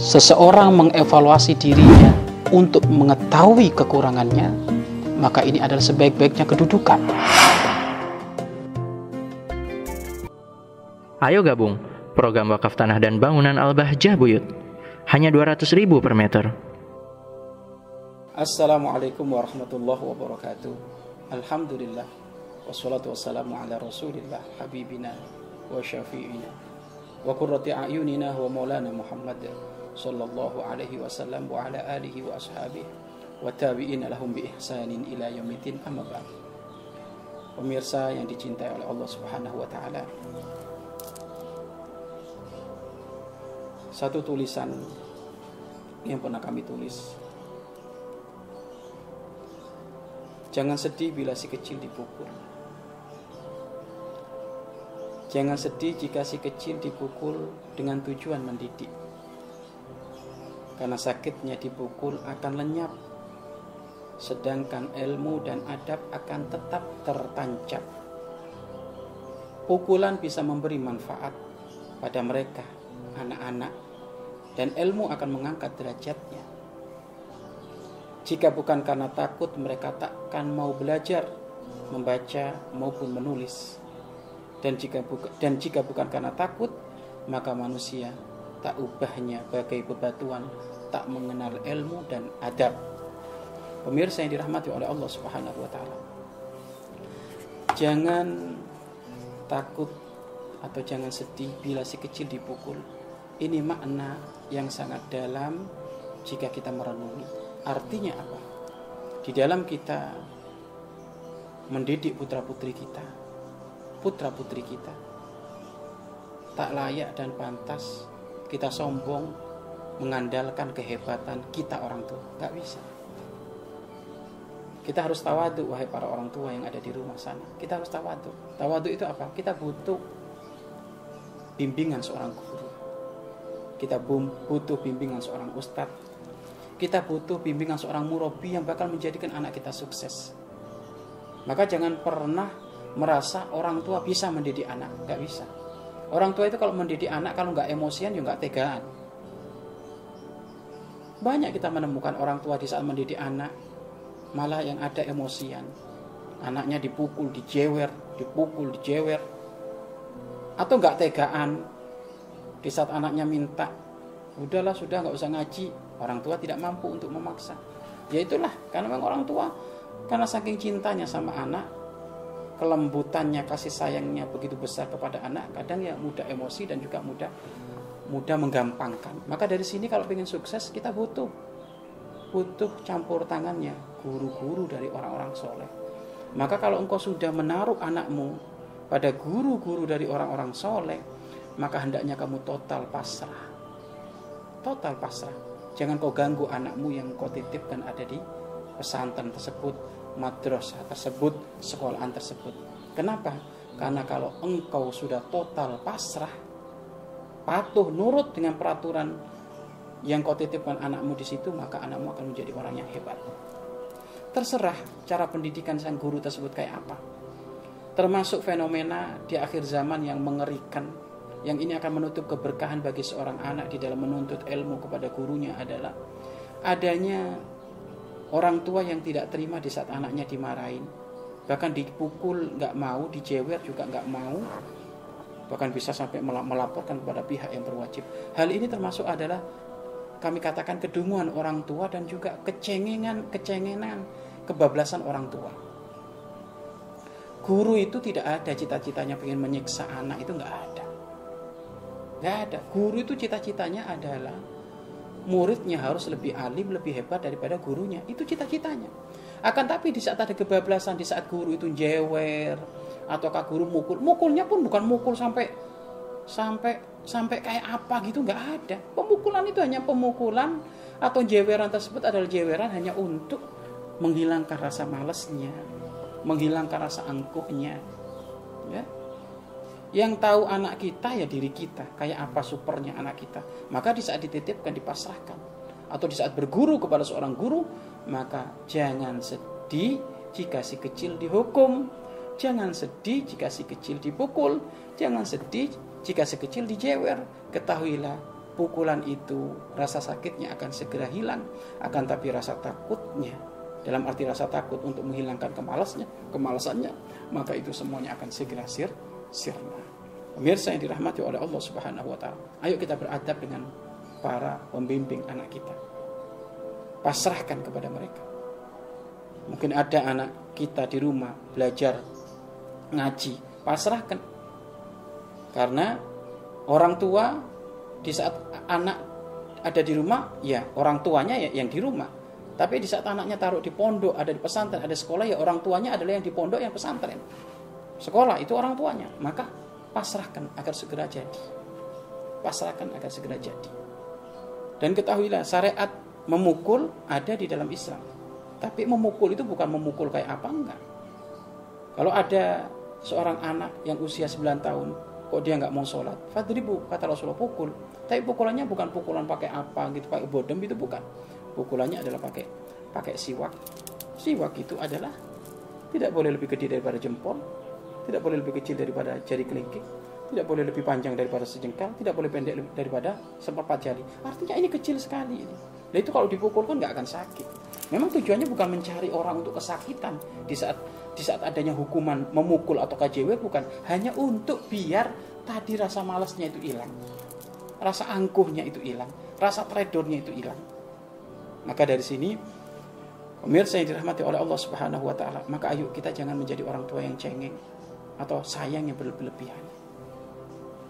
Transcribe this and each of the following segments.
seseorang mengevaluasi dirinya untuk mengetahui kekurangannya, maka ini adalah sebaik-baiknya kedudukan. Ayo gabung program wakaf tanah dan bangunan Al-Bahjah Buyut. Hanya 200 ribu per meter. Assalamualaikum warahmatullahi wabarakatuh. Alhamdulillah. Wassalatu wassalamu ala rasulillah habibina wa syafi'ina wa qurrati a'yunina wa maulana Muhammad sallallahu alaihi wasallam wa ala alihi wa ashabihi wa tabi'ina lahum bi ihsanin ila yaumiddin amma. Pemirsa yang dicintai oleh Allah Subhanahu wa taala. Satu tulisan yang pernah kami tulis. Jangan sedih bila si kecil dipukul. Jangan sedih jika si kecil dipukul dengan tujuan mendidik. Karena sakitnya dipukul akan lenyap. Sedangkan ilmu dan adab akan tetap tertancap. Pukulan bisa memberi manfaat pada mereka, anak-anak, dan ilmu akan mengangkat derajatnya. Jika bukan karena takut, mereka takkan mau belajar, membaca maupun menulis. Dan jika buka, dan jika bukan karena takut, maka manusia tak ubahnya bagai bebatuan, tak mengenal ilmu dan adab. Pemirsa yang dirahmati oleh Allah Subhanahu wa taala. Jangan takut atau jangan sedih bila si kecil dipukul. Ini makna yang sangat dalam jika kita merenungi. Artinya apa? Di dalam kita mendidik putra-putri kita, putra-putri kita tak layak dan pantas kita sombong mengandalkan kehebatan kita orang tua. Gak bisa. Kita harus tawadu wahai para orang tua yang ada di rumah sana. Kita harus tawadu. Tawadu itu apa? Kita butuh bimbingan seorang guru. Kita butuh bimbingan seorang ustadz. Kita butuh bimbingan seorang murabi yang bakal menjadikan anak kita sukses. Maka jangan pernah merasa orang tua bisa mendidik anak. Gak bisa. Orang tua itu kalau mendidik anak kalau nggak emosian ya nggak tegaan. Banyak kita menemukan orang tua di saat mendidik anak malah yang ada emosian. Anaknya dipukul, dijewer, dipukul, dijewer. Atau nggak tegaan di saat anaknya minta, udahlah sudah nggak usah ngaji. Orang tua tidak mampu untuk memaksa. Ya itulah, karena memang orang tua karena saking cintanya sama anak, kelembutannya, kasih sayangnya begitu besar kepada anak, kadang ya mudah emosi dan juga mudah mudah menggampangkan. Maka dari sini kalau ingin sukses kita butuh butuh campur tangannya guru-guru dari orang-orang soleh. Maka kalau engkau sudah menaruh anakmu pada guru-guru dari orang-orang soleh, maka hendaknya kamu total pasrah. Total pasrah. Jangan kau ganggu anakmu yang kau titipkan ada di pesantren tersebut, madrasah tersebut, sekolahan tersebut. Kenapa? Karena kalau engkau sudah total pasrah, patuh nurut dengan peraturan yang kau titipkan anakmu di situ, maka anakmu akan menjadi orang yang hebat. Terserah cara pendidikan sang guru tersebut kayak apa. Termasuk fenomena di akhir zaman yang mengerikan, yang ini akan menutup keberkahan bagi seorang anak di dalam menuntut ilmu kepada gurunya adalah adanya orang tua yang tidak terima di saat anaknya dimarahin, bahkan dipukul nggak mau, dijewer juga nggak mau, bahkan bisa sampai melaporkan kepada pihak yang berwajib. Hal ini termasuk adalah kami katakan kedunguan orang tua dan juga kecengengan, kecengengan, kebablasan orang tua. Guru itu tidak ada cita-citanya pengen menyiksa anak itu nggak ada, nggak ada. Guru itu cita-citanya adalah muridnya harus lebih alim, lebih hebat daripada gurunya. Itu cita-citanya. Akan tapi di saat ada kebablasan, di saat guru itu jewer, ataukah guru mukul, mukulnya pun bukan mukul sampai sampai sampai kayak apa gitu nggak ada. Pemukulan itu hanya pemukulan atau jeweran tersebut adalah jeweran hanya untuk menghilangkan rasa malesnya, menghilangkan rasa angkuhnya. Ya. Yang tahu anak kita ya diri kita, kayak apa supernya anak kita. Maka di saat dititipkan dipasrahkan atau di saat berguru kepada seorang guru, maka jangan sedih jika si kecil dihukum, jangan sedih jika si kecil dipukul, jangan sedih jika si kecil dijewer. Ketahuilah pukulan itu rasa sakitnya akan segera hilang akan tapi rasa takutnya dalam arti rasa takut untuk menghilangkan kemalasnya kemalasannya maka itu semuanya akan segera sir sirna pemirsa yang dirahmati oleh Allah Subhanahu wa taala ayo kita beradab dengan para pembimbing anak kita pasrahkan kepada mereka mungkin ada anak kita di rumah belajar ngaji pasrahkan karena orang tua di saat anak ada di rumah, ya orang tuanya ya yang di rumah. Tapi di saat anaknya taruh di pondok, ada di pesantren, ada sekolah, ya orang tuanya adalah yang di pondok, yang pesantren. Sekolah itu orang tuanya. Maka pasrahkan agar segera jadi. Pasrahkan agar segera jadi. Dan ketahuilah syariat memukul ada di dalam Islam. Tapi memukul itu bukan memukul kayak apa enggak. Kalau ada seorang anak yang usia 9 tahun kok dia nggak mau sholat fadribu kata Rasulullah pukul tapi pukulannya bukan pukulan pakai apa gitu pakai bodem itu bukan pukulannya adalah pakai pakai siwak siwak itu adalah tidak boleh lebih gede daripada jempol tidak boleh lebih kecil daripada jari kelingking. Tidak boleh lebih panjang daripada sejengkal. Tidak boleh pendek daripada seperempat jari. Artinya ini kecil sekali ini. Nah itu kalau dipukul kan nggak akan sakit. Memang tujuannya bukan mencari orang untuk kesakitan di saat di saat adanya hukuman memukul atau KJW bukan. Hanya untuk biar tadi rasa malasnya itu hilang. Rasa angkuhnya itu hilang. Rasa tredornya itu hilang. Maka dari sini pemirsa yang dirahmati oleh Allah Subhanahu wa taala maka ayo kita jangan menjadi orang tua yang cengeng atau sayang yang berlebihan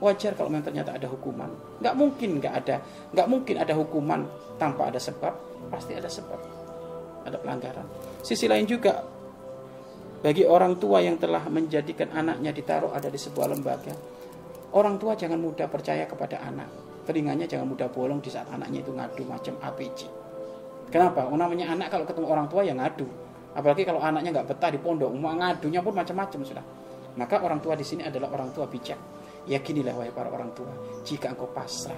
wajar kalau memang ternyata ada hukuman nggak mungkin nggak ada nggak mungkin ada hukuman tanpa ada sebab pasti ada sebab ada pelanggaran sisi lain juga bagi orang tua yang telah menjadikan anaknya ditaruh ada di sebuah lembaga, orang tua jangan mudah percaya kepada anak. Telinganya jangan mudah bolong di saat anaknya itu ngadu macam APC. Kenapa? Oh, namanya anak kalau ketemu orang tua yang ngadu. Apalagi kalau anaknya nggak betah di pondok, mau ngadunya pun macam-macam sudah. Maka orang tua di sini adalah orang tua bijak. Yakinilah wahai para orang tua, jika engkau pasrah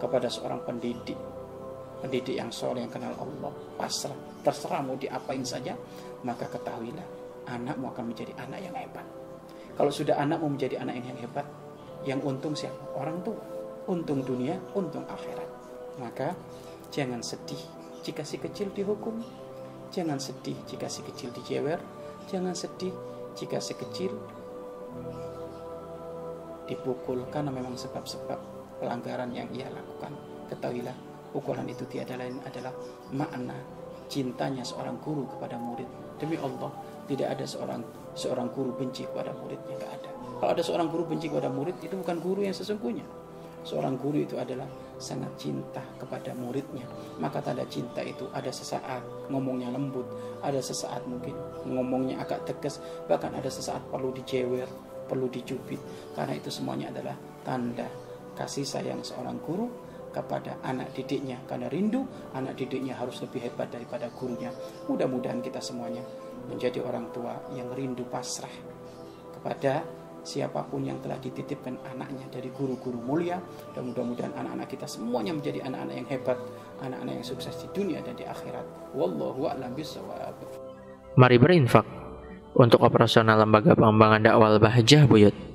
kepada seorang pendidik, pendidik yang soleh yang kenal Allah, pasrah, terserah mau diapain saja, maka ketahuilah anakmu akan menjadi anak yang hebat. Kalau sudah anakmu menjadi anak yang hebat, yang untung siapa? Orang tua. Untung dunia, untung akhirat. Maka jangan sedih jika si kecil dihukum. Jangan sedih jika si kecil dijewer. Jangan sedih jika si kecil dipukul karena memang sebab-sebab pelanggaran yang ia lakukan. Ketahuilah, pukulan itu tiada lain adalah makna cintanya seorang guru kepada murid. Demi Allah tidak ada seorang seorang guru benci kepada muridnya nggak ada. Kalau ada seorang guru benci kepada murid itu bukan guru yang sesungguhnya. Seorang guru itu adalah sangat cinta kepada muridnya. Maka tanda cinta itu ada sesaat ngomongnya lembut ada sesaat mungkin ngomongnya agak tegas bahkan ada sesaat perlu dijewer perlu dicubit karena itu semuanya adalah tanda kasih sayang seorang guru kepada anak didiknya. Karena rindu anak didiknya harus lebih hebat daripada gurunya. Mudah-mudahan kita semuanya menjadi orang tua yang rindu pasrah kepada siapa pun yang telah dititipkan anaknya dari guru-guru mulia dan mudah-mudahan anak-anak kita semuanya menjadi anak-anak yang hebat anak-anak yang sukses di dunia dan di akhirat. Wallahu a'lam bishawab Mari berinfak. Untuk operasional lembaga pengembangan dakwah Bahjah Buyut